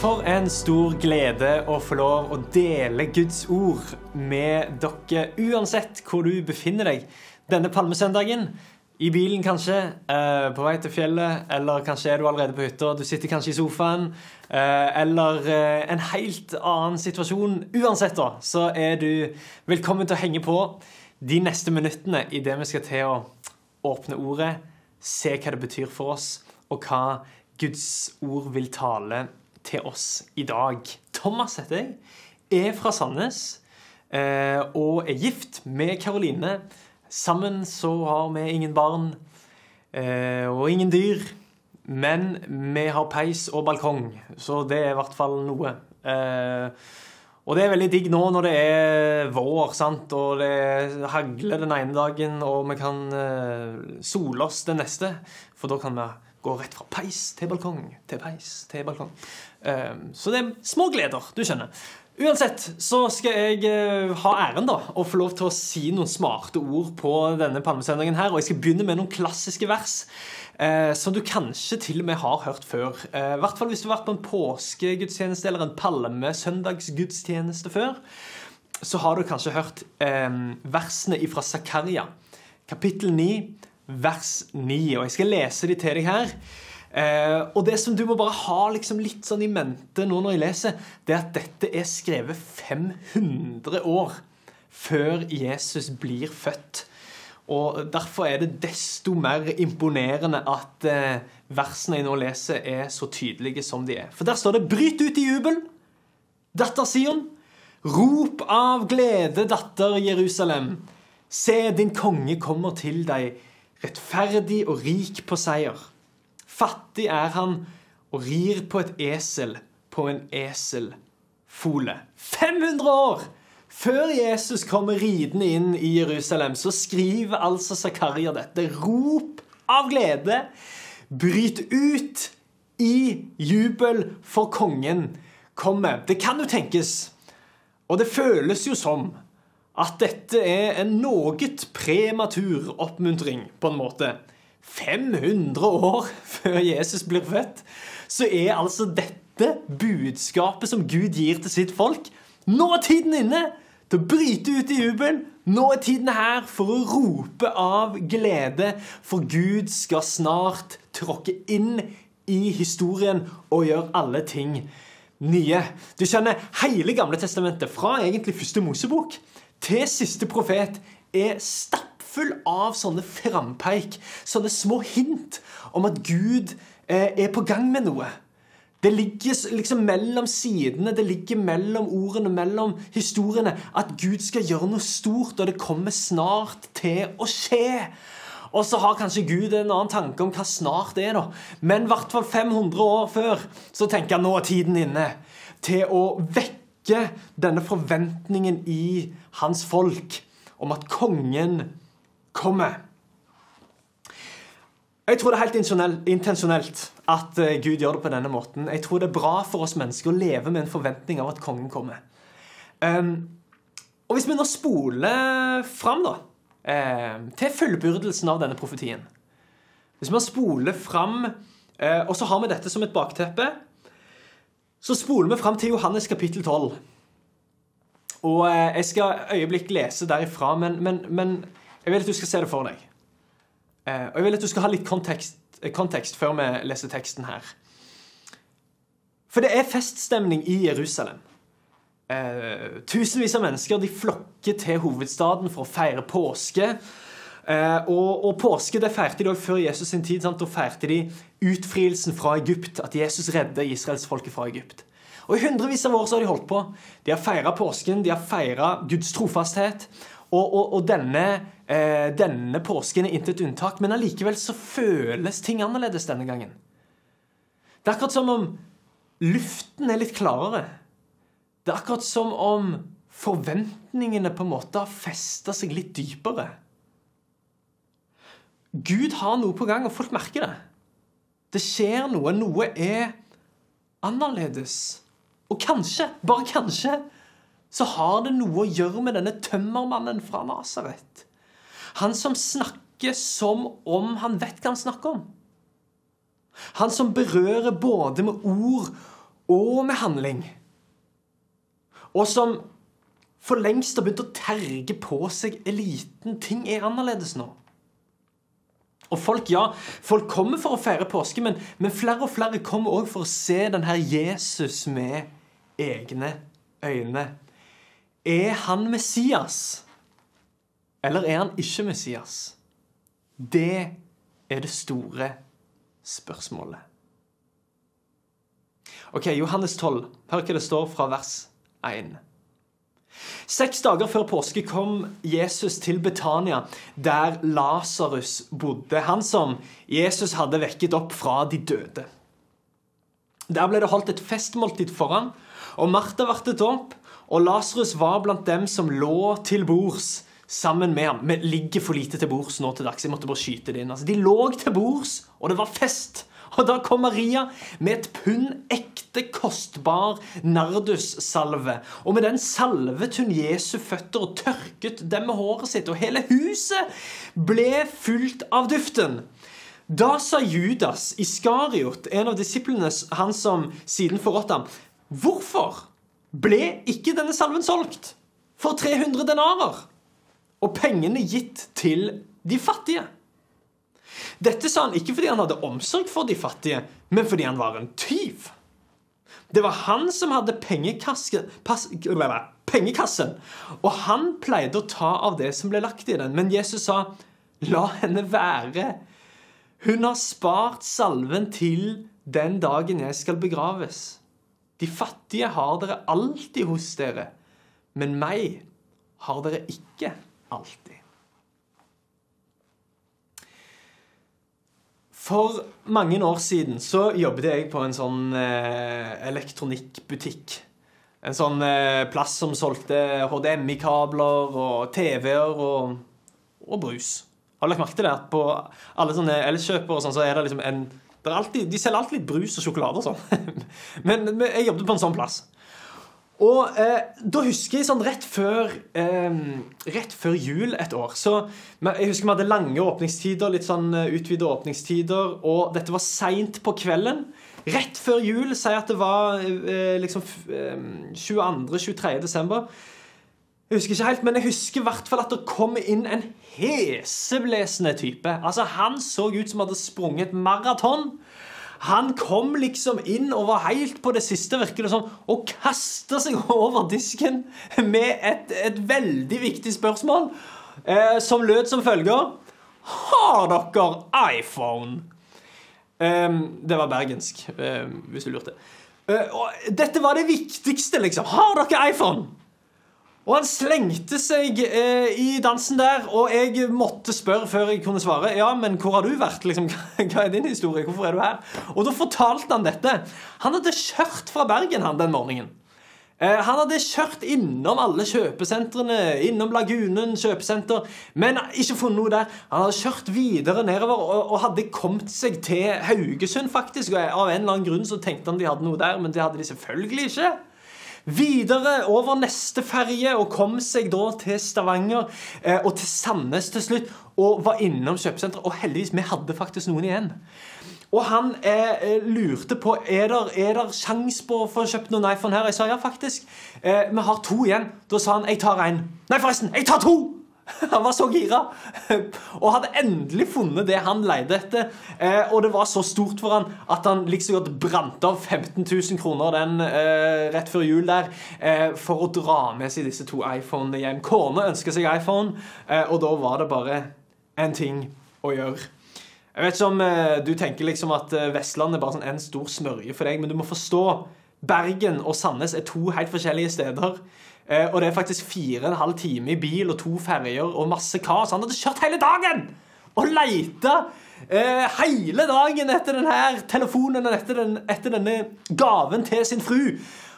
For en stor glede å få lov å dele Guds ord med dere, uansett hvor du befinner deg denne palmesøndagen. I bilen, kanskje, eh, på vei til fjellet, eller kanskje er du allerede på hytta. Du sitter kanskje i sofaen, eh, eller eh, en helt annen situasjon. Uansett, da, så er du velkommen til å henge på de neste minuttene i det vi skal til å åpne ordet, se hva det betyr for oss, og hva Guds ord vil tale til oss i dag. Thomas heter jeg, er fra Sandnes eh, og er gift med Karoline. Sammen så har vi ingen barn eh, og ingen dyr. Men vi har peis og balkong, så det er i hvert fall noe. Eh, og det er veldig digg nå når det er vår, sant? og det hagler den ene dagen, og vi kan sole oss den neste. For da kan vi gå rett fra peis til balkong til peis til balkong. Eh, så det er små gleder, du skjønner. Uansett så skal jeg eh, ha æren da, å få lov til å si noen smarte ord på denne palmesøndagen her. Og jeg skal begynne med noen klassiske vers eh, som du kanskje til og med har hørt før. Eh, hvert fall hvis du har vært på en påskegudstjeneste eller en palmesøndagsgudstjeneste før. Så har du kanskje hørt eh, versene fra Zakaria, kapittel 9, vers 9. Og jeg skal lese de til deg her. Eh, og det som du må bare ha liksom litt sånn i mente nå når jeg leser, det er at dette er skrevet 500 år før Jesus blir født. Og Derfor er det desto mer imponerende at eh, versene jeg nå leser, er så tydelige som de er. For der står det 'Bryt ut i jubel, datter Sion'. Rop av glede, datter Jerusalem. Se, din konge kommer til deg, rettferdig og rik på seier. Fattig er han og rir på et esel på en eselfole. 500 år før Jesus kommer ridende inn i Jerusalem, så skriver altså Zakaria dette. Rop av glede. Bryt ut i jubel for kongen kommer. Det kan jo tenkes, og det føles jo som, at dette er en noe prematur oppmuntring, på en måte. 500 år før Jesus blir født, så er altså dette budskapet som Gud gir til sitt folk. Nå er tiden inne til å bryte ut i jubel. Nå er tiden her for å rope av glede, for Gud skal snart tråkke inn i historien og gjøre alle ting nye. Du skjønner, hele Gamle testamentet, fra egentlig første Mosebok til siste profet, er stappfull full av sånne frampeik, sånne små hint om at Gud eh, er på gang med noe. Det ligger liksom mellom sidene, det ligger mellom ordene, mellom historiene, at Gud skal gjøre noe stort, og det kommer snart til å skje. Og så har kanskje Gud en annen tanke om hva snart er, da. Men i hvert fall 500 år før så tenker jeg nå er tiden inne til å vekke denne forventningen i hans folk om at kongen kommer. Jeg tror det er helt intensjonelt at eh, Gud gjør det på denne måten. Jeg tror det er bra for oss mennesker å leve med en forventning av at kongen kommer. Um, og Hvis vi nå spoler fram da, um, til fullbyrdelsen av denne profetien Hvis vi spoler fram, uh, og så har vi dette som et bakteppe, så spoler vi fram til Johannes kapittel 12. Og uh, Jeg skal øyeblikk lese derifra, men, men, men jeg vil at du skal se det for deg. Eh, og jeg vil at du skal ha litt kontekst, eh, kontekst før vi leser teksten her. For det er feststemning i Jerusalem. Eh, tusenvis av mennesker de flokker til hovedstaden for å feire påske. Eh, og, og, påske det feirte de også før Jesus sin tid. Sant? Da feirte de utfrielsen fra Egypt. At Jesus redder israelsfolket fra Egypt. Og I hundrevis av år så har de holdt på. De har feira påsken, de har feira Guds trofasthet. Og, og, og denne, eh, denne, påsken er intet unntak. Men allikevel så føles ting annerledes denne gangen. Det er akkurat som om luften er litt klarere. Det er akkurat som om forventningene på en måte har festa seg litt dypere. Gud har noe på gang, og folk merker det. Det skjer noe. Noe er annerledes. Og kanskje, bare kanskje, så har det noe å gjøre med denne tømmermannen fra Nasaret. Han som snakker som om han vet hva han snakker om. Han som berører både med ord og med handling. Og som for lengst har begynt å terge på seg eliten. Ting er annerledes nå. Og folk, ja, folk kommer for å feire påske, men, men flere og flere kommer òg for å se denne Jesus med egne øyne. Er han Messias? Eller er han ikke Messias? Det er det store spørsmålet. Ok, Johannes 12. Hør hva det står fra vers 1. Seks dager før påske kom Jesus til Betania, der Lasarus bodde. Han som Jesus hadde vekket opp fra de døde. Der ble det holdt et festmåltid for ham, og Martha vartet opp, og Lasarus var blant dem som lå til bords sammen med ham. Vi ligger for lite til bords nå til dags. Jeg måtte bare skyte det inn. Altså, de lå til bords, og det var fest. Og da kom Maria med et pund ekte kostbar nardussalve. Og med den salvet hun Jesu føtter og tørket dem med håret sitt. Og hele huset ble fullt av duften. Da sa Judas Iskariot, en av disiplene, han som siden forrådte ham, hvorfor ble ikke denne salven solgt for 300 denarer og pengene gitt til de fattige? Dette sa han ikke fordi han hadde omsorg for de fattige, men fordi han var en tyv. Det var han som hadde pengekassen, og han pleide å ta av det som ble lagt i den. Men Jesus sa, 'La henne være. Hun har spart salven til den dagen jeg skal begraves.' De fattige har dere alltid hos dere, men meg har dere ikke alltid. For mange år siden så jobbet jeg på en sånn eh, elektronikkbutikk. En sånn eh, plass som solgte HDMI-kabler og TV-er og, og, brus. Har du lagt merke til det? At på alle sånne elkjøpere sånn, så er det liksom en alltid, De selger alltid litt brus og sjokolade og sånn. men, jeg jobbet på en sånn plass. Og eh, da husker jeg sånn rett før, eh, rett før jul et år så Jeg husker vi hadde lange åpningstider, litt sånn uh, utvida åpningstider, og dette var seint på kvelden. Rett før jul, si at det var eh, liksom 22.-23. desember. Jeg husker ikke helt, men jeg husker i hvert fall at det kom inn en heseblesende type. Altså, Han så ut som hadde sprunget maraton. Han kom liksom inn og var helt på det siste, virker det som, og kasta seg over disken med et, et veldig viktig spørsmål, eh, som lød som følger Har dere iPhone? Eh, det var bergensk, eh, hvis du lurte. Eh, dette var det viktigste, liksom. Har dere iPhone? Og han slengte seg eh, i dansen der, og jeg måtte spørre før jeg kunne svare. Ja, men hvor har du vært? Liksom, hva er din historie? Hvorfor er du her? Og da fortalte han dette. Han hadde kjørt fra Bergen han den morgenen. Eh, han hadde kjørt innom alle kjøpesentrene, innom Lagunen kjøpesenter, men ikke funnet noe der. Han hadde kjørt videre nedover og, og hadde kommet seg til Haugesund, faktisk. Og av en eller annen grunn så tenkte han de hadde noe der, men det hadde de selvfølgelig ikke videre over neste ferje og kom seg da til Stavanger eh, og til Sandnes til slutt. Og var innom kjøpesenteret. Og heldigvis, vi hadde faktisk noen igjen. Og han eh, eh lurte på er der, er der sjans på å få kjøpt noen iPhone her. Jeg sa ja, faktisk. Eh, vi har to igjen. Da sa han jeg tar én. Nei, forresten, jeg tar to! Han var så gira! Og hadde endelig funnet det han leide etter. Eh, og det var så stort for han at han liksom godt brant av 15 000 kroner den eh, rett før jul der eh, for å dra med seg disse to iPhonene hjem. Kona ønska seg iPhone, og da var det bare en ting å gjøre. Jeg vet ikke om du tenker liksom at Vestlandet er bare sånn en stor smørje for deg, men du må forstå Bergen og Sandnes er to helt forskjellige steder. Eh, og det er faktisk fire og en halv time i bil og to ferjer og masse kaos. Han hadde kjørt hele dagen og leita eh, hele dagen etter denne telefonen og etter, den, etter, denne gaven til sin fru.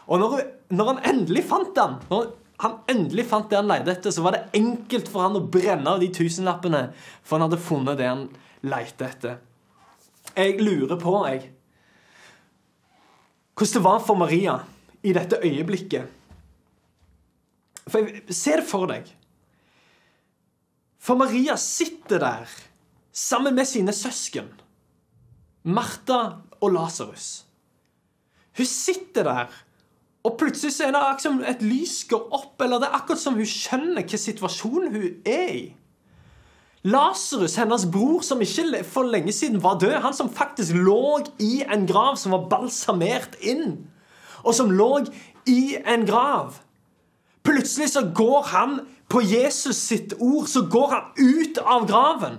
Og når, når han endelig fant den, når han endelig fant det han leide etter, så var det enkelt for han å brenne av de tusenlappene, for han hadde funnet det han leite etter. Jeg lurer på, jeg, hvordan det var for Maria i dette øyeblikket for Se det for deg. For Maria sitter der sammen med sine søsken, Martha og Lasarus. Hun sitter der, og plutselig så er det akkurat som et lys går opp, eller det er akkurat som hun skjønner hvilken situasjon hun er i. Lasarus, hennes bror, som ikke for lenge siden var død, han som faktisk lå i en grav som var balsamert inn, og som lå i en grav Plutselig så går han på Jesus sitt ord, så går han ut av graven.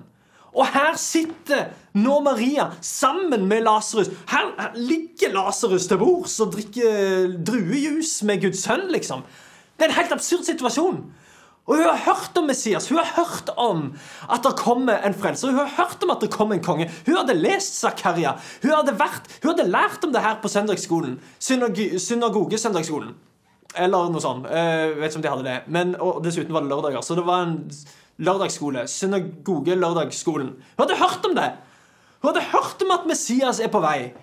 Og her sitter nå Maria sammen med Lasarus. Her, her, ligger Lasarus til bords og drikker druejus med Guds sønn, liksom. Det er en helt absurd situasjon. Og hun har hørt om Messias, hun har hørt om at det kommer en frelser. Hun har hørt om at det kommer en konge. Hun hadde lest Zakaria. Hun hadde, vært, hun hadde lært om det her på søndagsskolen. Synagogesøndagsskolen. Eller noe sånt. Jeg vet ikke om de hadde det. Men, og dessuten var det lørdager. Så det var en lørdagsskole. Synagoge-lørdagsskolen. Hun hadde hørt om det! Hun hadde hørt om at Messias er på vei.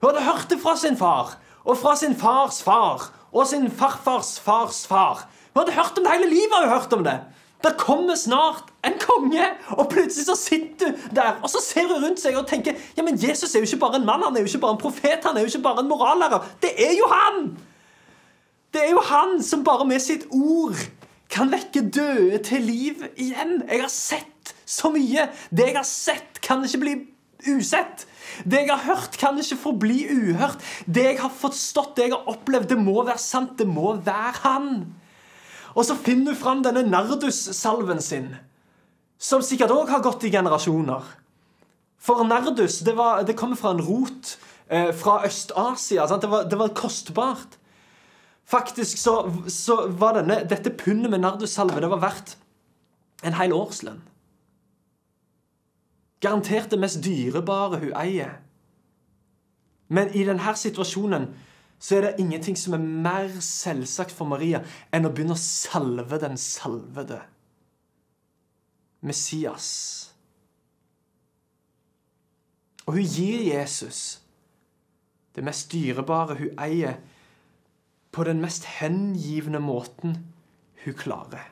Hun hadde hørt det fra sin far, og fra sin fars far, og sin farfars fars far. Hun hadde hørt om det hele livet. Hun hørt om det. Det kommer snart en konge, og plutselig så sitter du der og så ser hun rundt seg og tenker ja, men Jesus er jo ikke bare en mann, han er jo ikke bare en profet, han er jo ikke bare en morallærer. Det er jo han! Det er jo han som bare med sitt ord kan vekke døde til liv igjen. Jeg har sett så mye. Det jeg har sett, kan ikke bli usett. Det jeg har hørt, kan ikke forbli uhørt. Det jeg har forstått, det jeg har opplevd, det må være sant. Det må være han. Og så finner du fram denne nardussalven sin, som sikkert òg har gått i generasjoner. For Nardus det, var, det kommer fra en rot eh, fra Øst-Asia. Det, det, var kostbart. Faktisk så, så var denne, dette pundet med nardussalve det var verdt en hel årslønn. Garantert det mest dyrebare hun eier. Men i denne situasjonen så er det ingenting som er mer selvsagt for Maria enn å begynne å salve den salvede. Messias. Og hun gir Jesus det mest dyrebare hun eier, på den mest hengivne måten hun klarer.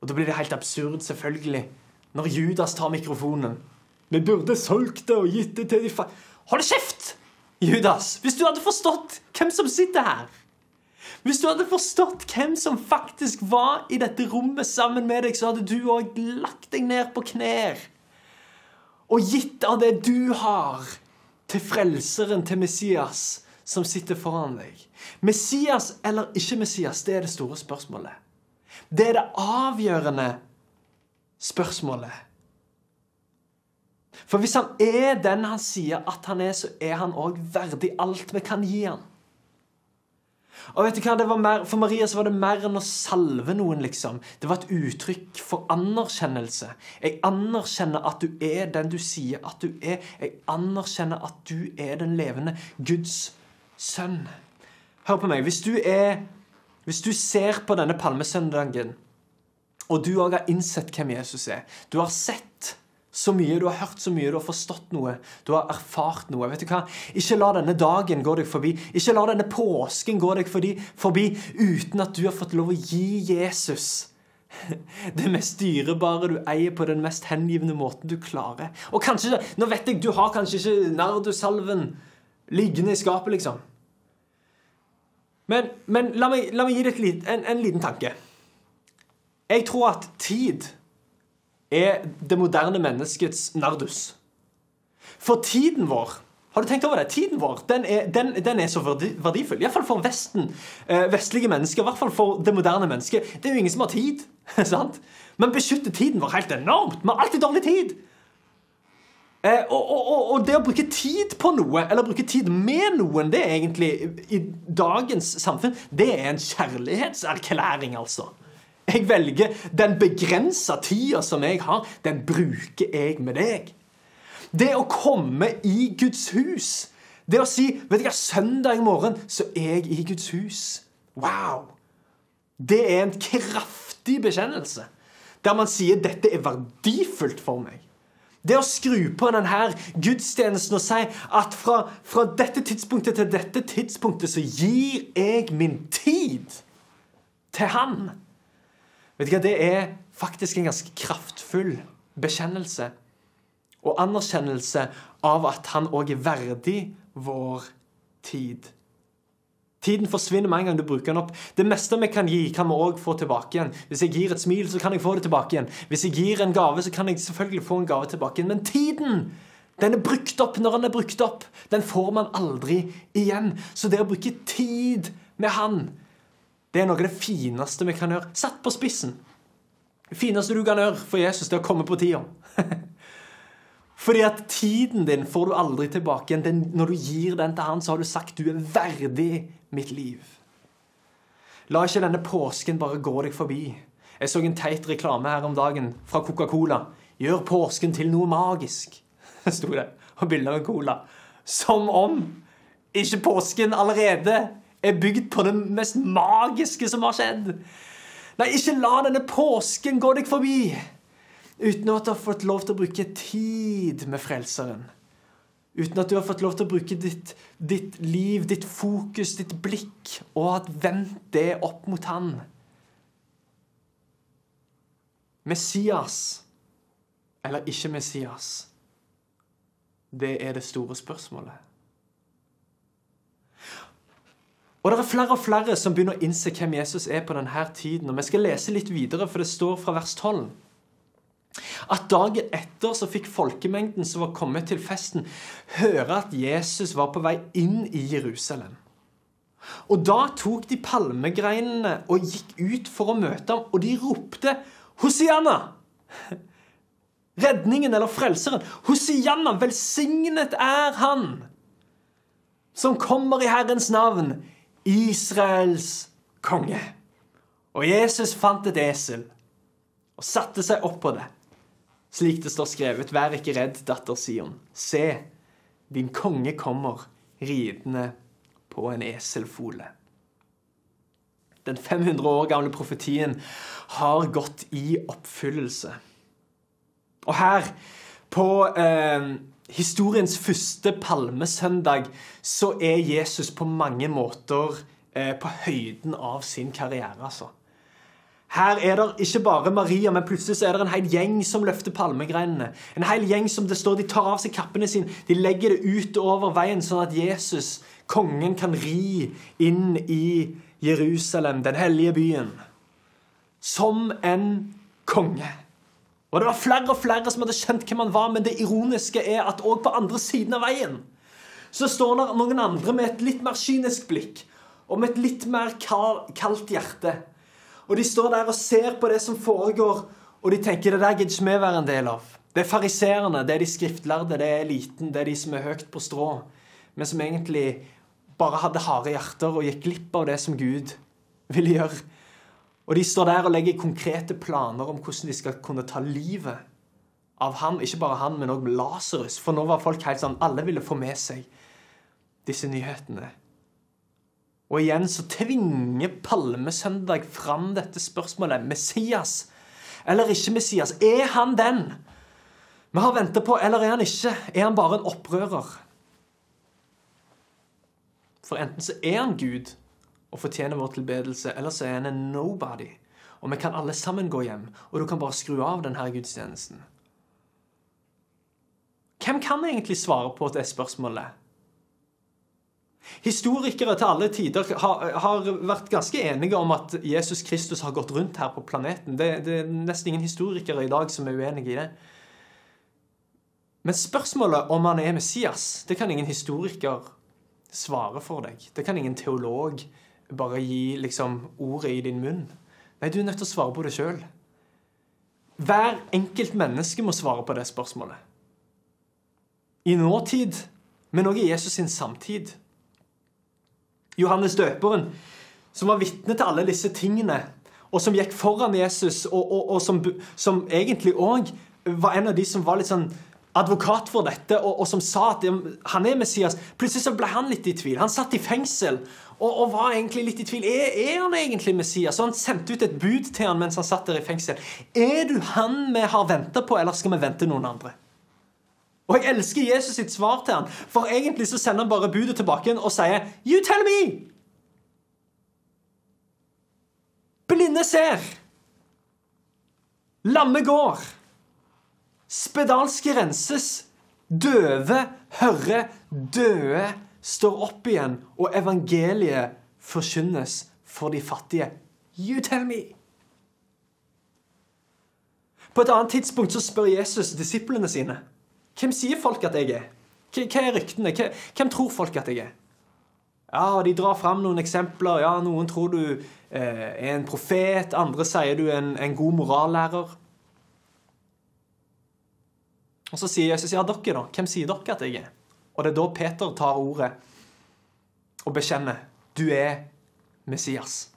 Og Da blir det helt absurd, selvfølgelig, når Judas tar mikrofonen. Vi burde solgt det og gitt det til de fa... Hold kjeft, Judas! Hvis du hadde forstått hvem som sitter her. Hvis du hadde forstått hvem som faktisk var i dette rommet sammen med deg, så hadde du òg lagt deg ned på knær og gitt av det du har, til frelseren, til Messias som sitter foran deg. Messias eller ikke Messias, det er det store spørsmålet. Det er det avgjørende spørsmålet. For hvis han er den han sier at han er, så er han òg verdig alt vi kan gi han. Og vet du hva, mer, For Maria så var det mer enn å salve noen. liksom. Det var et uttrykk for anerkjennelse. Jeg anerkjenner at du er den du sier at du er. Jeg anerkjenner at du er den levende Guds sønn. Hør på meg. Hvis du, er, hvis du ser på denne palmesøndagen, og du òg har innsett hvem Jesus er Du har sett så mye, du har hørt så mye, du har forstått noe, du har erfart noe. Vet du hva? Ikke la denne dagen gå deg forbi. Ikke la denne påsken gå deg forbi, forbi uten at du har fått lov å gi Jesus det mest dyrebare du eier på den mest hengivne måten du klarer. Og kanskje, Nå vet jeg, du har kanskje ikke nardusalven liggende i skapet, liksom. Men, men la, meg, la, meg, gi deg en, en liten tanke. Jeg tror at tid er det moderne menneskets nardus. For tiden vår har du tenkt over det? Tiden vår den er, den, den er så verdi, verdifull. Iallfall for Vesten. Eh, vestlige mennesker. I hvert fall for det moderne mennesket. Det er jo ingen som har tid. sant? Men beskytter tiden vår helt enormt. Vi har alltid dårlig tid. Eh, og, og, og, det å bruke tid på noe, eller bruke tid med noen, det er egentlig i dagens samfunn Det er en kjærlighetserklæring, altså. Jeg velger den begrensa tida som jeg har, den bruker jeg med deg. Det å komme i Guds hus, det å si vet du hva, Søndag morgen så er jeg i Guds hus. Wow! Det er en kraftig bekjennelse. Der man sier dette er verdifullt for meg. Det å skru på denne gudstjenesten og si at fra, fra, dette tidspunktet til dette tidspunktet så gir jeg min tid til Han. Vet du hva, Det er faktisk en ganske kraftfull bekjennelse og anerkjennelse av at Han òg er verdig vår tid. Tiden forsvinner med en gang du bruker den opp. Det meste vi kan gi, kan vi òg få tilbake igjen. Hvis jeg gir et smil, så kan jeg få det tilbake igjen. Hvis jeg gir en gave, så kan jeg selvfølgelig få en gave tilbake igjen. Men tiden, den er brukt opp når den er brukt opp. Den får man aldri igjen. Så det å bruke tid med Han, det er noe av det fineste vi kan gjøre. Satt på spissen. Det fineste du kan gjøre for Jesus, det er å komme på tida. Fordi at tiden din får du aldri tilbake igjen. Når du gir den til han, så har du sagt du er verdig mitt liv. La ikke denne påsken bare gå deg forbi. Jeg så en teit reklame her om dagen fra Coca-Cola. Gjør påsken til noe magisk, sto det. Og bilde av cola. Som om ikke påsken allerede er bygd på det mest magiske som har skjedd. Nei, ikke la denne påsken gå deg forbi uten at du har fått lov til å bruke tid med Frelseren. Uten at du har fått lov til å bruke ditt, ditt liv, ditt fokus, ditt blikk, og at vendt det opp mot Han. Messias eller ikke Messias? Det er det store spørsmålet. Og det er flere og flere som begynner å innse hvem Jesus er på denne tiden. Og Vi skal lese litt videre, for det står fra vers 12 at dagen etter så fikk folkemengden som var kommet til festen, høre at Jesus var på vei inn i Jerusalem. Og da tok de palmegreinene og gikk ut for å møte ham, og de ropte Hosianna! Redningen eller frelseren. Hosianna, velsignet er han som kommer i Herrens navn, Israels konge. Og Jesus fant et esel og satte seg opp på det slik det står skrevet, vær ikke redd, datter Sion. Se, din konge kommer ridende på en eselfole. Den 500 år gamle profetien har gått i oppfyllelse. Og her, på eh, historiens første palmesøndag, så er Jesus på mange måter eh, på høyden av sin karriere, altså. Her er det ikke bare Maria, men plutselig så er det en hel gjeng som løfter palmegreinene. En hel gjeng som det står, De tar av seg kappene sine, de legger det ut over veien, sånn at Jesus, kongen, kan ri inn i Jerusalem, den hellige byen. Som en konge. Og Det var flere og flere som hadde skjønt hvem han var, men det ironiske er at òg på andre siden av veien så står det noen andre med et litt mer kynisk blikk og med et litt mer kaldt hjerte og de står der og ser på det som foregår, og de tenker det der gidder ikke vi være en del av. Det er fariseerne, det er de skriftlærde, det er eliten, det er de som er høyt på strå, men som egentlig bare hadde harde hjerter og gikk glipp av det som Gud ville gjøre. Og de står der og legger konkrete planer om hvordan de skal kunne ta livet av ham. Ikke bare han, men òg Lasarus. For nå var folk helt sånn Alle ville få med seg disse nyhetene. Og igjen så tvinger Palmesøndag fram dette spørsmålet. Messias eller ikke Messias? Er han den vi har venta på, eller er han ikke? Er han bare en opprører? For enten så er han Gud og fortjener vår tilbedelse, eller så er han en nobody. Og vi kan alle sammen gå hjem, og du kan bare skru av denne gudstjenesten. Hvem kan egentlig svare på det spørsmålet? Historikere til alle tider har, har, vært ganske enige om at Jesus Kristus har gått rundt her på planeten. Det, det, er nesten ingen historikere i dag som er uenige i det. Men spørsmålet om han er Messias, det kan ingen historiker svare for deg. Det kan ingen teolog bare gi liksom, ordet i din munn. Nei, du er nødt til å svare på det sjøl. Hver enkelt menneske må svare på det spørsmålet. I nåtid, men også i Jesus sin samtid. Johannes døperen, som var vitne til alle disse tingene, og som gikk foran Jesus, og, og, og som, som, egentlig òg var en av de som var litt sånn advokat for dette, og, og, som sa at han er Messias. Plutselig så ble han litt i tvil. Han satt i fengsel og, var egentlig litt i tvil. Er, er, han egentlig Messias? Og han sendte ut et bud til han mens han satt der i fengsel. Er du han vi har venta på, eller skal vi vente noen andre? Og jeg elsker Jesus sitt svar til han, for egentlig så sender han bare budet tilbake og sier You tell me! Blinde ser. Lamme går. Spedalske renses. Døve hører. Døde står opp igjen, og evangeliet forkynnes for de fattige. You tell me! På et annet tidspunkt så spør Jesus disiplene sine hvem sier folk at jeg er. Hva er ryktene? Hvem tror folk at jeg er? Ja, De drar fram noen eksempler. Ja, Noen tror du eh, er en profet, andre sier du er en, en god morallærer. Og Så sier Jesus, ja, dere da, hvem sier dere at jeg er? Og det er da Peter tar ordet og bekjenner du er Messias.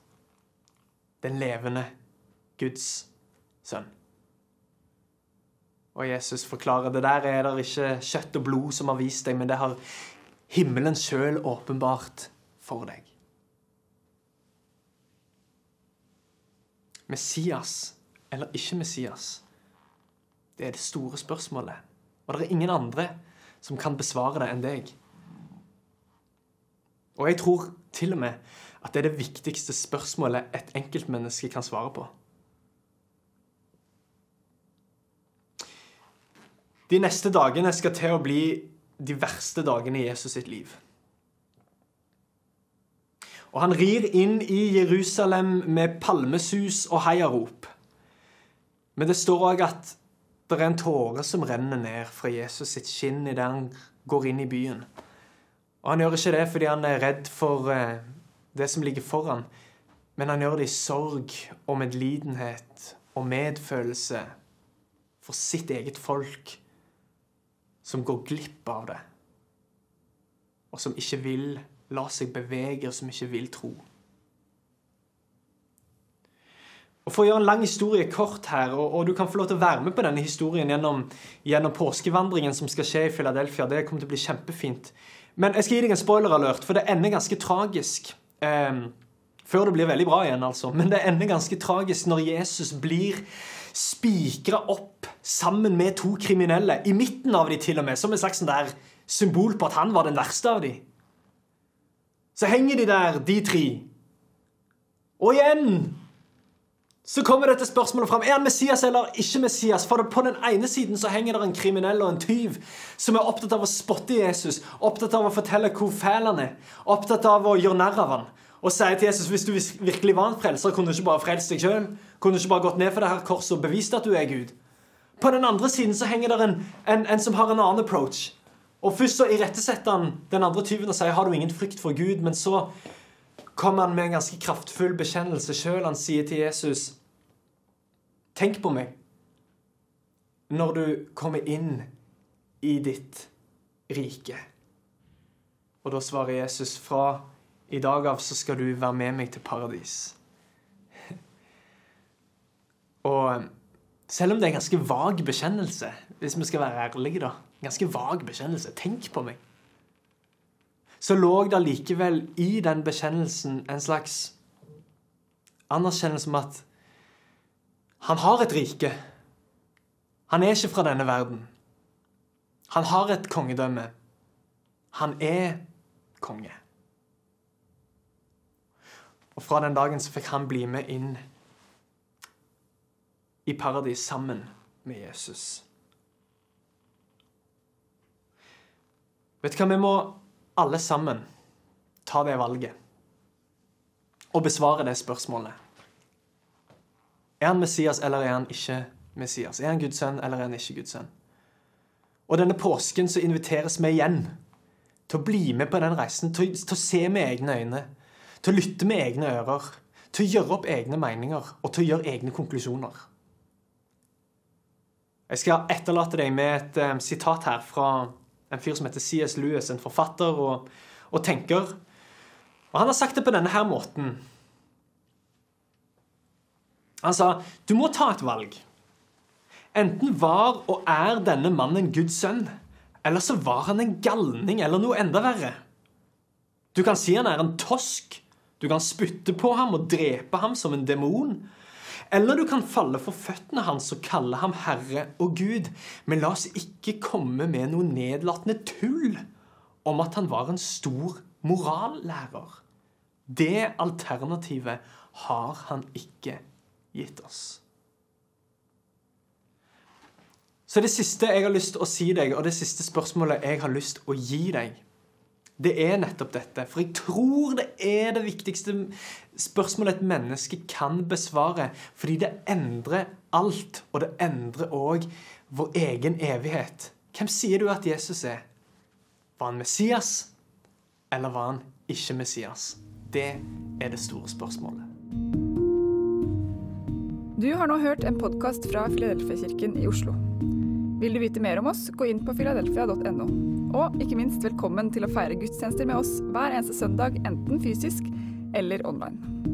Den levende Guds sønn. Og Jesus forklarer det der er det ikke kjøtt og blod som har vist deg, men det har himmelen sjøl åpenbart for deg. Messias eller ikke Messias? Det er det store spørsmålet. Og det er ingen andre som kan besvare det enn deg. Og jeg tror til og med at det er det viktigste spørsmålet et enkeltmenneske kan svare på. De neste dagene skal til å bli de verste dagene i Jesus sitt liv. Og han rir inn i Jerusalem med palmesus og heiarop. Men det står òg at det er en tåre som renner ned fra Jesus sitt skinn idet han går inn i byen. Og han gjør ikke det fordi han er redd for eh, det som ligger foran, men han gjør det i sorg og medlidenhet og medfølelse for sitt eget folk som går glipp av det, og som ikke vil la seg bevege, og som ikke vil tro. Og For å gjøre en lang historie kort her, og, og, du kan få lov til å være med på denne historien gjennom, gjennom påskevandringen som skal skje i Philadelphia. Det kommer til å bli kjempefint. Men jeg skal gi deg en spoiler-alert, for det ender ganske tragisk. Eh, før det blir veldig bra igjen, altså. Men det ender ganske tragisk når Jesus blir spikra opp sammen med to kriminelle. I midten av de til og med, som et slags sånn der symbol på at han var den verste av de. Så henger de der, de tre. Og igjen så kommer dette spørsmålet fram. Er han Messias eller ikke Messias? For på den ene siden så henger det en kriminell og en tyv som er opptatt av å spotte Jesus, opptatt av å fortelle hvor fæl han er, opptatt av å gjøre narr av han og sier til Jesus hvis du virkelig var en frelser, kunne du ikke bare frelst deg sjøl? Kunne du ikke bare gått ned for det her korset og bevist at du er Gud? På den andre siden så henger det en, en, en som har en annen approach. Og Først så irettesetter han den andre tyven og sier har du ingen frykt for Gud. Men så kommer han med en ganske kraftfull bekjennelse sjøl. Han sier til Jesus Tenk på meg når du kommer inn i ditt rike. Og da svarer Jesus fra i dag av så skal du være med meg til paradis. Og selv om det er en ganske vag bekjennelse, hvis vi skal være ærlige, da Ganske vag bekjennelse. Tenk på meg. Så lå det likevel i den bekjennelsen en slags anerkjennelse om at han har et rike. Han er ikke fra denne verden. Han har et kongedømme. Han er konge. Og fra den dagen så fikk han bli med inn i paradis sammen med Jesus. Vet du hva, vi må alle sammen ta det valget og besvare det spørsmålet. Er han Messias, eller er han ikke Messias? Er han Guds sønn, eller er han ikke Guds sønn? Og denne påsken så inviteres vi igjen til å bli med på den reisen, til, til å se med egne øyne til å lytte med egne ører, til å gjøre opp egne meninger og til å gjøre egne konklusjoner. Jeg skal etterlate deg med et um, sitat her fra en fyr som heter C.S. Lewis, en forfatter og, og tenker. Og Han har sagt det på denne her måten. Han sa du må ta et valg. Enten var og er denne mannen Guds sønn, eller så var han en galning eller noe enda verre. Du kan si han er en tosk, du kan spytte på ham og drepe ham som en demon. Eller du kan falle for føttene hans og kalle ham Herre og Gud. Men la oss ikke komme med noe nedlatende tull om at han var en stor morallærer. Det alternativet har han ikke gitt oss. Så det siste jeg har lyst til å si deg, og det siste spørsmålet jeg har lyst til å gi deg, det er nettopp dette. For jeg tror det er det viktigste spørsmålet et menneske kan besvare. Fordi det endrer alt, og det endrer òg vår egen evighet. Hvem sier du at Jesus er? Var han Messias, eller var han ikke Messias? Det er det store spørsmålet. Du har nå hørt en podkast fra Filadelfia-kirken i Oslo. Vil du vite mer om oss, gå inn på filadelfia.no. Og ikke minst velkommen til å feire gudstjenester med oss hver eneste søndag, enten fysisk eller online.